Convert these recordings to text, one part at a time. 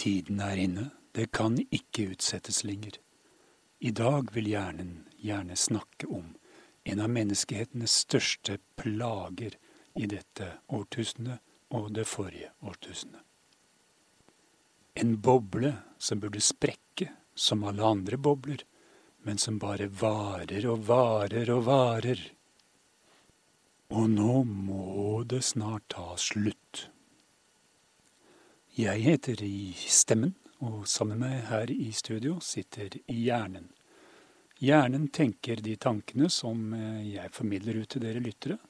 Tiden er inne, det kan ikke utsettes lenger. I dag vil hjernen gjerne snakke om en av menneskehetens største plager i dette årtusenet og det forrige årtusenet. En boble som burde sprekke som alle andre bobler, men som bare varer og varer og varer. Og nå må det snart ta slutt. Jeg heter I Stemmen, og sammen med meg her i studio sitter Hjernen. Hjernen tenker de tankene som eh, jeg formidler ut til dere lyttere.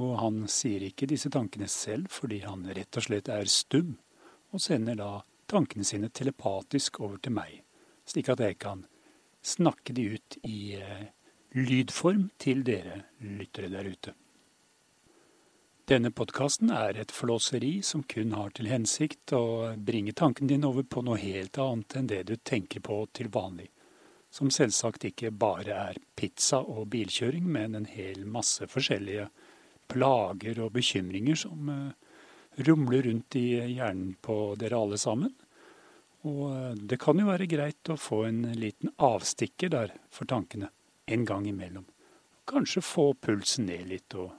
Og han sier ikke disse tankene selv fordi han rett og slett er stum, og sender da tankene sine telepatisk over til meg, slik at jeg kan snakke de ut i eh, lydform til dere lyttere der ute. Denne podkasten er et flåseri som kun har til hensikt å bringe tanken din over på noe helt annet enn det du tenker på til vanlig, som selvsagt ikke bare er pizza og bilkjøring, men en hel masse forskjellige plager og bekymringer som uh, rumler rundt i hjernen på dere alle sammen. Og uh, det kan jo være greit å få en liten avstikker der for tankene en gang imellom. Kanskje få pulsen ned litt og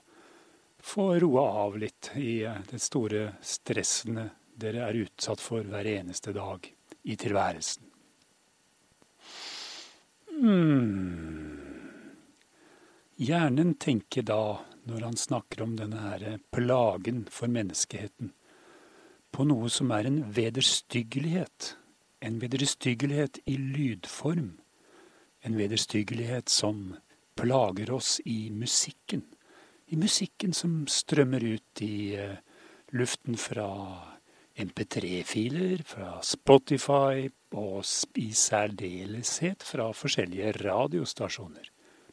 få roa av litt i eh, det store stressene dere er utsatt for hver eneste dag i tilværelsen. Hmm. Hjernen tenker da, når han snakker om denne her plagen for menneskeheten, på noe som er en vederstyggelighet. En vederstyggelighet i lydform. En vederstyggelighet som plager oss i musikken i musikken som strømmer ut i uh, luften fra MP3-filer, fra Spotify og i særdeleshet fra forskjellige radiostasjoner.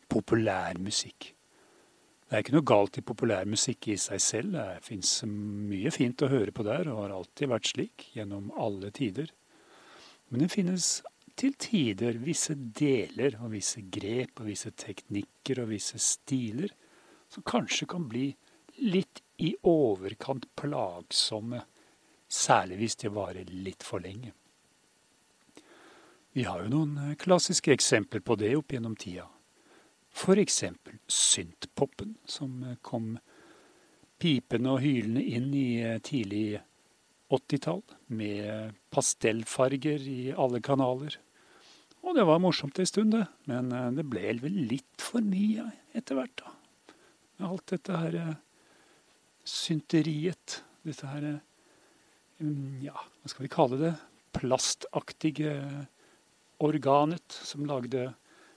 Populærmusikk. Det er ikke noe galt i populærmusikk i seg selv. Det fins mye fint å høre på der, og har alltid vært slik gjennom alle tider. Men det finnes til tider visse deler og visse grep og visse teknikker og visse stiler som kanskje kan bli litt i overkant plagsomme, særlig hvis de varer litt for lenge. Vi har jo noen eh, klassiske eksempler på det opp gjennom tida. Eksempel syntpopen, som eh, kom pipende og hylende inn i eh, tidlig 80-tall, med pastellfarger i alle kanaler. Og det var morsomt en stund, det, men det ble vel litt for mye etter hvert, da alt dette her eh, synteriet. Dette her eh, mm, Ja, hva skal vi kalle det? Plastaktige organet som lagde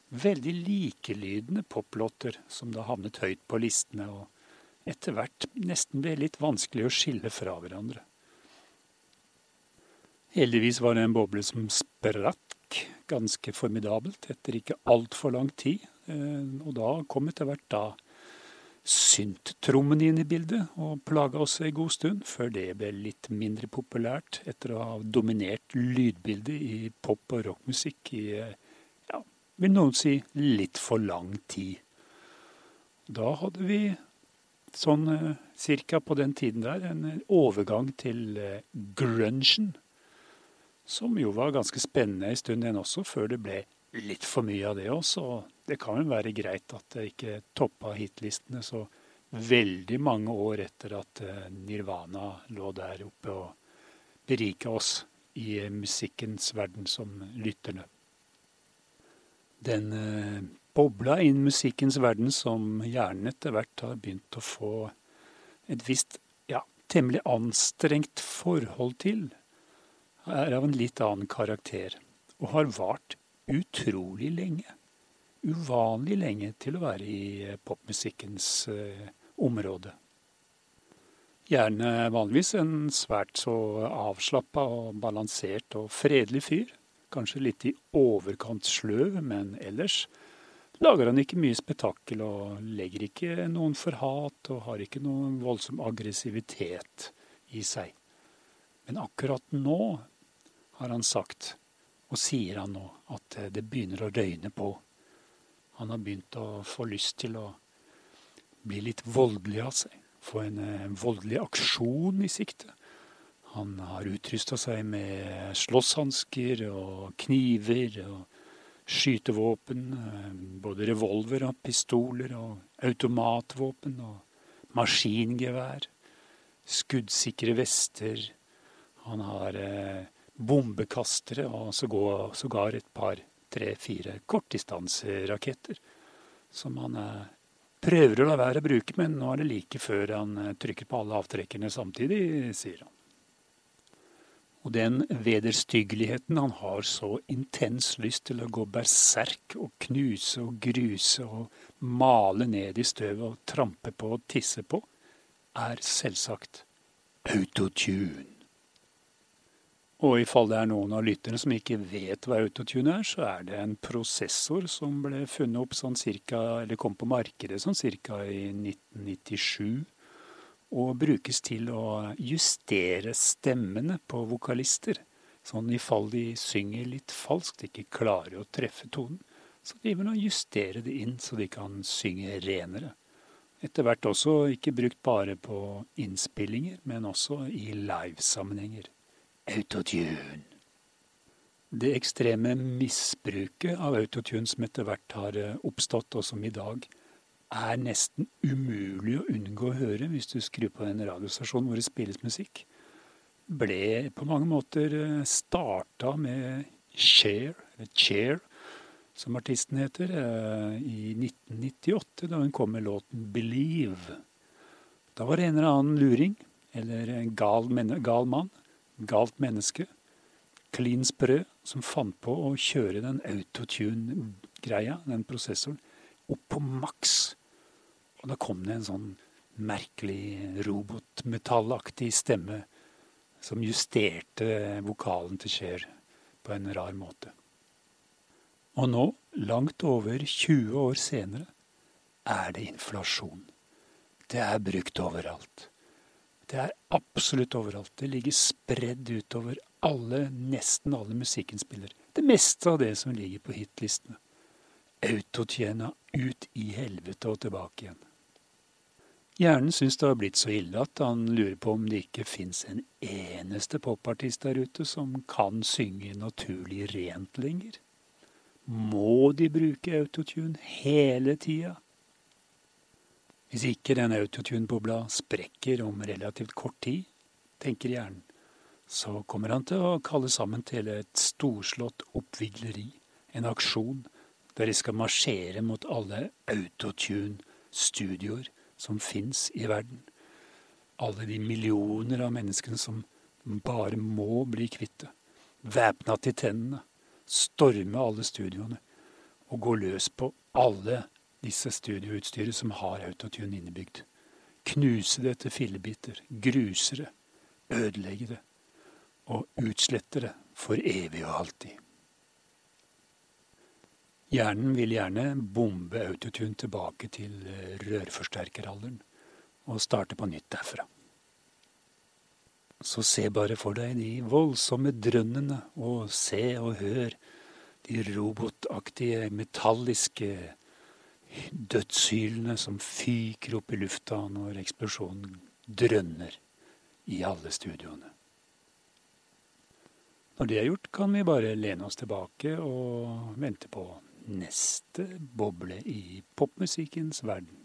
veldig likelydende poplåter, som da havnet høyt på listene, og etter hvert nesten ble litt vanskelig å skille fra hverandre. Heldigvis var det en boble som sprakk ganske formidabelt etter ikke altfor lang tid, eh, og da kom etter hvert da synttrommen inn i bildet, og plaga oss ei god stund, før det ble litt mindre populært etter å ha dominert lydbildet i pop- og rockmusikk i, ja, vil noen si, litt for lang tid. Da hadde vi sånn eh, cirka på den tiden der en overgang til eh, grungen, som jo var ganske spennende en stund, den også, før det ble litt for mye av det også. Og Det kan jo være greit at det ikke toppa hitlistene så veldig mange år etter at eh, Nirvana lå der oppe og berika oss i musikkens verden som lytterne. Den eh, bobla inn musikkens verden som hjernen etter hvert har begynt å få et visst, ja, temmelig anstrengt forhold til, er av en litt annen karakter, og har vart utrolig lenge. Uvanlig lenge til å være i eh, popmusikkens eh, område. Gjerne vanligvis en svært så avslappa og balansert og fredelig fyr. Kanskje litt i overkant sløv, men ellers lager han ikke mye spetakkel og legger ikke noen for hat og har ikke noen voldsom aggressivitet i seg. Men akkurat nå har han sagt og sier han nå at eh, det begynner å røyne på. Han har begynt å få lyst til å bli litt voldelig av seg. Få en en voldelig aksjon i sikte. Han har utrusta seg med slåsshansker og kniver og skytevåpen. Eh, både revolver og pistoler og automatvåpen og maskingevær. Skuddsikre vester. Han har eh, bombekastere og sågar et par, tre-fire kortdistanseraketter som han eh, prøver å la være å bruke, men nå er det like før han eh, trykker på alle avtrekkerne samtidig, sier han. Og den vederstyggeligheten han har så intens lyst til å gå berserk og knuse og gruse og male ned i støvet og trampe på og tisse på, er selvsagt autotune. Og i fall det er noen av lytterne som ikke vet hva autotune er, så er det en prosessor som ble funnet opp sånn cirka, eller kom på markedet sånn cirka i 1997. Og brukes til å justere stemmene på vokalister. Sånn i fall de synger litt falskt, ikke klarer å treffe tonen. Så de vil justere det inn så de kan synge renere. Etter hvert også ikke brukt bare på innspillinger, men også i livesammenhenger autotune. Det ekstreme misbruket av autotune som etter hvert har eh, oppstått, og som i dag er nesten umulig å unngå å høre hvis du skrur på en radiostasjon hvor det spilles musikk, ble på mange måter eh, starta med Cher, eller Chair, som artisten heter, eh, i 1998, da hun kom med låten 'Believe'. Da var det en eller annen luring, eller en gal, gal mann, galt menneske, klin sprø, som fant på å kjøre den autotune-greia, den prosessoren, opp på maks. Og da kom det en sånn merkelig robotmetallaktig stemme som justerte vokalen til Cher på en rar måte. Og nå, langt over 20 år senere, er det inflasjon. Det er brukt overalt. Det er absolutt overalt. Det ligger spredd utover alle, nesten alle musikkinnspillere. Det meste av det som ligger på hitlistene. Autotjena ut i helvete og tilbake igjen. Hjernen syns det har blitt så ille at han lurer på om det ikke fins en eneste popartist der ute som kan synge naturlig rent lenger. Må de bruke autotune hele tida? Hvis ikke den autotune-bobla sprekker om relativt kort tid, tenker hjernen, så kommer han til å kalle sammen til et storslått oppvigleri, en aksjon, der de skal marsjere mot alle autotune-studioer som fins i verden. Alle de millioner av menneskene som bare må bli kvitt det. Væpna til tennene, storme alle studioene og gå løs på alle disse studioutstyret som har autotune innebygd. Knuse det til fillebiter, gruse det, ødelegge det og utslette det for evig og alltid. Hjernen vil gjerne bombe autotune tilbake til eh, rørforsterkeralderen og starte på nytt derfra. Så se bare for deg de voldsomme drønnene, og se og hør de robotaktige, metalliske dødshylene som fyker opp i lufta når eksplosjonen drønner i alle studioene. Når det er gjort, kan vi bare lene oss tilbake og vente på neste boble i popmusikkens verden.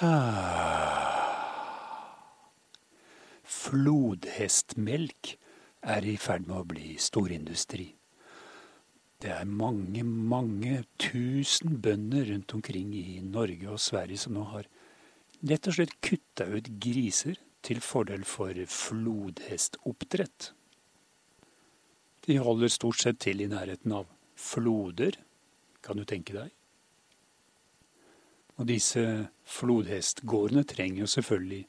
Ah. Flodhestmelk er i ferd med å bli storindustri. Det er mange, mange tusen bønder rundt omkring i Norge og Sverige som nå har rett og slett kutta ut griser til fordel for flodhestoppdrett. De holder stort sett til i nærheten av floder, kan du tenke deg. Og disse flodhestgårdene trenger jo selvfølgelig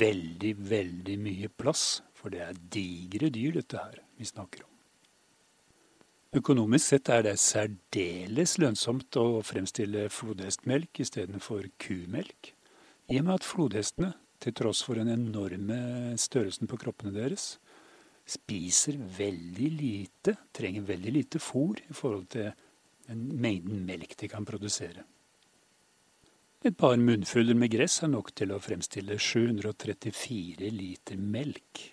veldig, veldig mye plass, for det er digre dyr, dette her, vi snakker om. Økonomisk sett er det særdeles lønnsomt å fremstille flodhestmelk istedenfor kumelk, i og med at flodhestene, til tross for den enorme størrelsen på kroppene deres, spiser veldig lite, trenger veldig lite fôr i forhold til den mengden melk de kan produsere. Et par munnfuller med gress er nok til å fremstille 734 liter melk.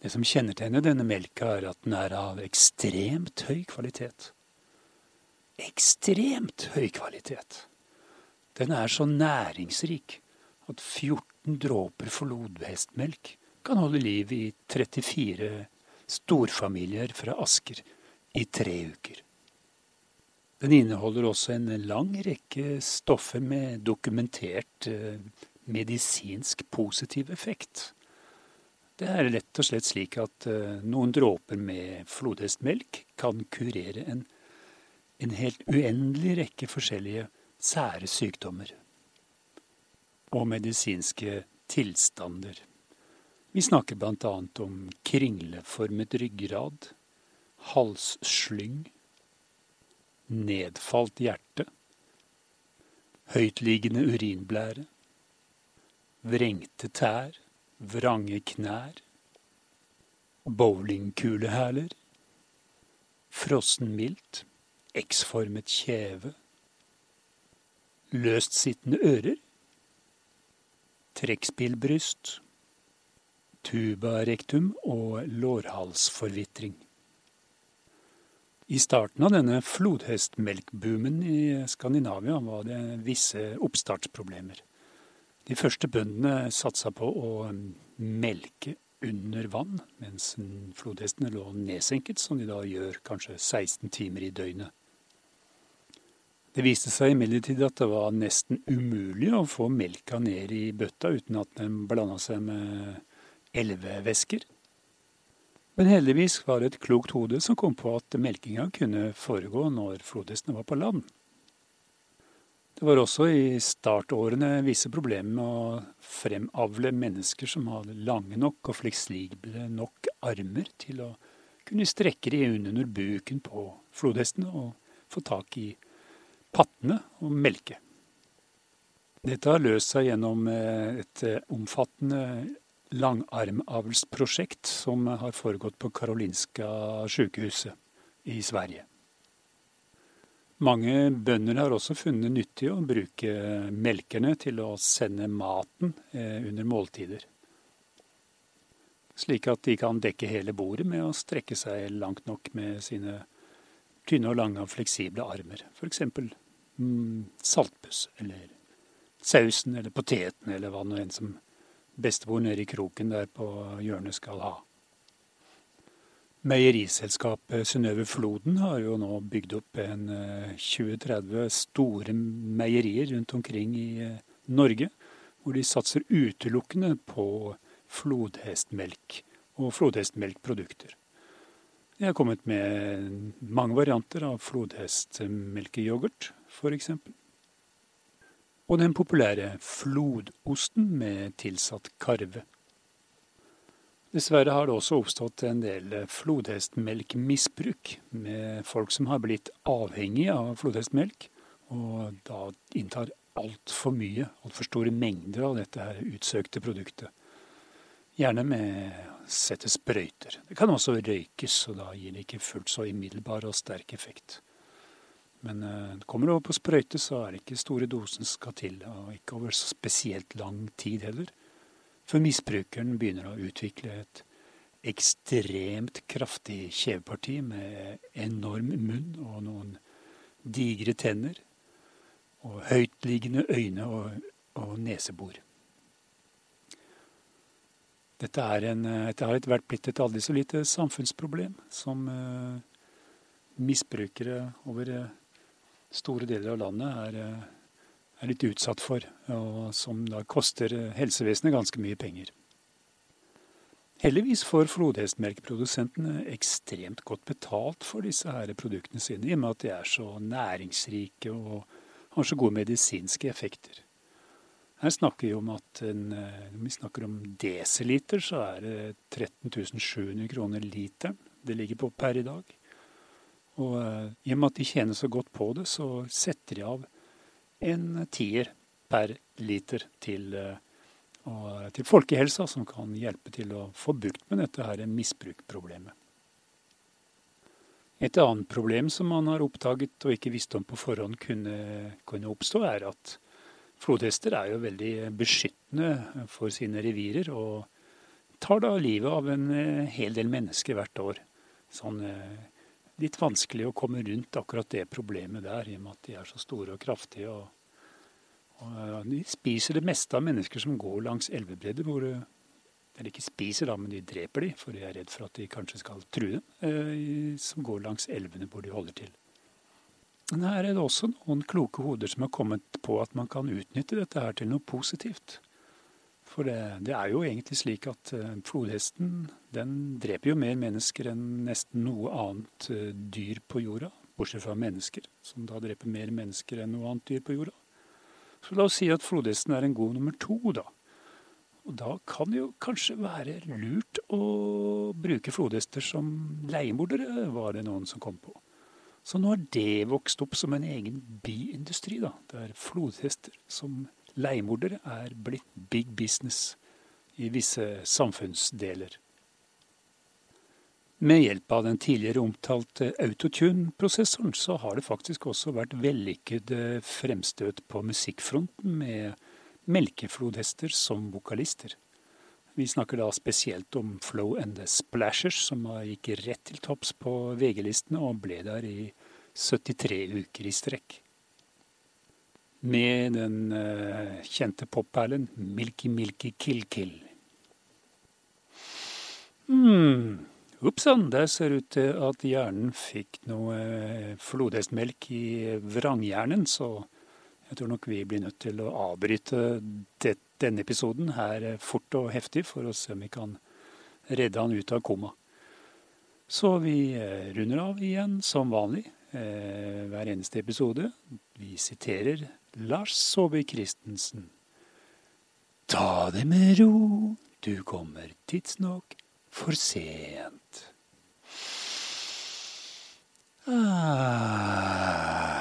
Det som kjennetegner denne melka, er at den er av ekstremt høy kvalitet. Ekstremt høy kvalitet. Den er så næringsrik at 14 dråper flodhestmelk kan holde liv i 34 storfamilier fra Asker i tre uker. Den inneholder også en lang rekke stoffer med dokumentert eh, medisinsk positiv effekt. Det er rett og slett slik at eh, noen dråper med flodhestmelk kan kurere en, en helt uendelig rekke forskjellige sære sykdommer og medisinske tilstander. Vi snakker bl.a. om kringleformet ryggrad, halsslyng, nedfalt hjerte, høytliggende urinblære, vrengte tær, vrange knær, bowlingkulehæler, frossen mildt, X-formet kjeve, løstsittende ører, trekkspillbryst, tubarektum og lårhalsforvitring. I starten av denne flodhestmelkboomen i Skandinavia var det visse oppstartsproblemer. De første bøndene satsa på å melke under vann, mens flodhestene lå nedsenket, som de da gjør kanskje 16 timer i døgnet. Det viste seg imidlertid at det var nesten umulig å få melka ned i bøtta uten at den blanda seg med elvevæsker. Men heldigvis var det et klokt hode som kom på at melkinga kunne foregå når flodhestene var på land. Det var også i startårene visse problemer med å fremavle mennesker som hadde lange nok og fleksible nok armer til å kunne strekke de under buken på flodhestene og få tak i pattene og melke. Dette har løst seg gjennom eh, et eh, omfattende langarmavlsprosjekt som har foregått på Karolinska sykehuset i Sverige. Mange bønder har også funnet nyttig å bruke melkerne til å sende maten eh, under måltider. Slik at de kan dekke hele bordet med å strekke seg langt nok med sine tynne og lange og fleksible armer. F.eks. Mm, saltbuss eller sausen eller poteten eller hva nå enn som bestemor nede i kroken der på hjørnet skal ha. Meieriselskapet Synnøve Floden har jo nå bygd opp en 20-30 eh, store meierier rundt omkring i eh, Norge, hvor de satser utelukkende på flodhestmelk og flodhestmelkprodukter. De har kommet med mange varianter av flodhestmelkeyoghurt, f.eks og den populære flodosten med tilsatt karve. Dessverre har det også oppstått en del flodhestmelkmisbruk, med folk som har blitt avhengige av flodhestmelk, og da inntar altfor mye, altfor store mengder av dette her utsøkte produktet. Gjerne med sette sprøyter. Det kan også røykes, og da gir det ikke fullt så umiddelbar og sterk effekt. Men uh, kommer du over på sprøyte, så er det ikke store dosen skal til, og ikke over spesielt lang tid heller. For misbrukeren begynner å utvikle et ekstremt kraftig kjeveparti med enorm munn og noen digre tenner. Og høytliggende øyne og, og nesebor. Dette, en, dette har etter hvert blitt et aldri så lite samfunnsproblem som uh, misbrukere over uh, store deler av landet er, eh, er litt utsatt for, og som da koster helsevesenet ganske mye penger. Heldigvis får flodhestmelkprodusentene ekstremt godt betalt for disse her produktene sine, i og med at de er så næringsrike og har så gode medisinske effekter. Her snakker vi om at en, eh, vi snakker om desiliter, så er det 13 700 kroner literen det ligger på per i dag. Og eh, i og med at de tjener så godt på det, så setter de av en tier per liter til, uh, til folkehelsa, som kan hjelpe til å få bukt med dette her misbrukproblemet. Et annet problem som man har oppdaget og ikke visste om på forhånd kunne, kunne oppstå, er at Flodhester er jo veldig beskyttende for sine revirer, og tar da livet av en hel del mennesker hvert år. Sånn litt vanskelig å komme rundt akkurat det problemet der, i og med at de er så store og kraftige. og og de spiser det meste av mennesker som går langs elvebredder, hvor Eller ikke spiser, da, men de dreper de, for de er redd for at de kanskje skal true dem, eh, som går langs elvene hvor de holder til. Men her er det også noen kloke hoder som har kommet på at man kan utnytte dette her til noe positivt. For det, det er jo egentlig slik at uh, flodhesten den dreper jo mer mennesker enn nesten noe annet uh, dyr på jorda. Bortsett fra mennesker, som da dreper mer mennesker enn noe annet dyr på jorda. Så la oss si at flodhesten er en god nummer to, da. Og da kan det jo kanskje være lurt å bruke flodhester som leiemordere, var det noen som kom på. Så nå har det vokst opp som en egen biindustri, da, Det er flodhester som leiemordere er blitt big business i visse samfunnsdeler. Med hjelp av den tidligere omtalte autotune-prosessoren, så har det faktisk også vært vellykket fremstøt på musikkfronten med melkeflodhester som vokalister. Vi snakker da spesielt om Flow and the Splashers, som gikk rett til topps på VG-listene og ble der i 73 uker i strekk. Med den uh, kjente popperlen Milky Milky Kill Kill. Hmm. Ups sann, det ser ut til at hjernen fikk noe eh, flodhestmelk i vranghjernen, så jeg tror nok vi blir nødt til å avbryte det, denne episoden her eh, fort og heftig for å se om vi kan redde han ut av koma. Så vi runder av igjen som vanlig hver eneste episode. Vi siterer Lars Saabye Christensen. Ta det med ro, du kommer tidsnok for sent. Ah.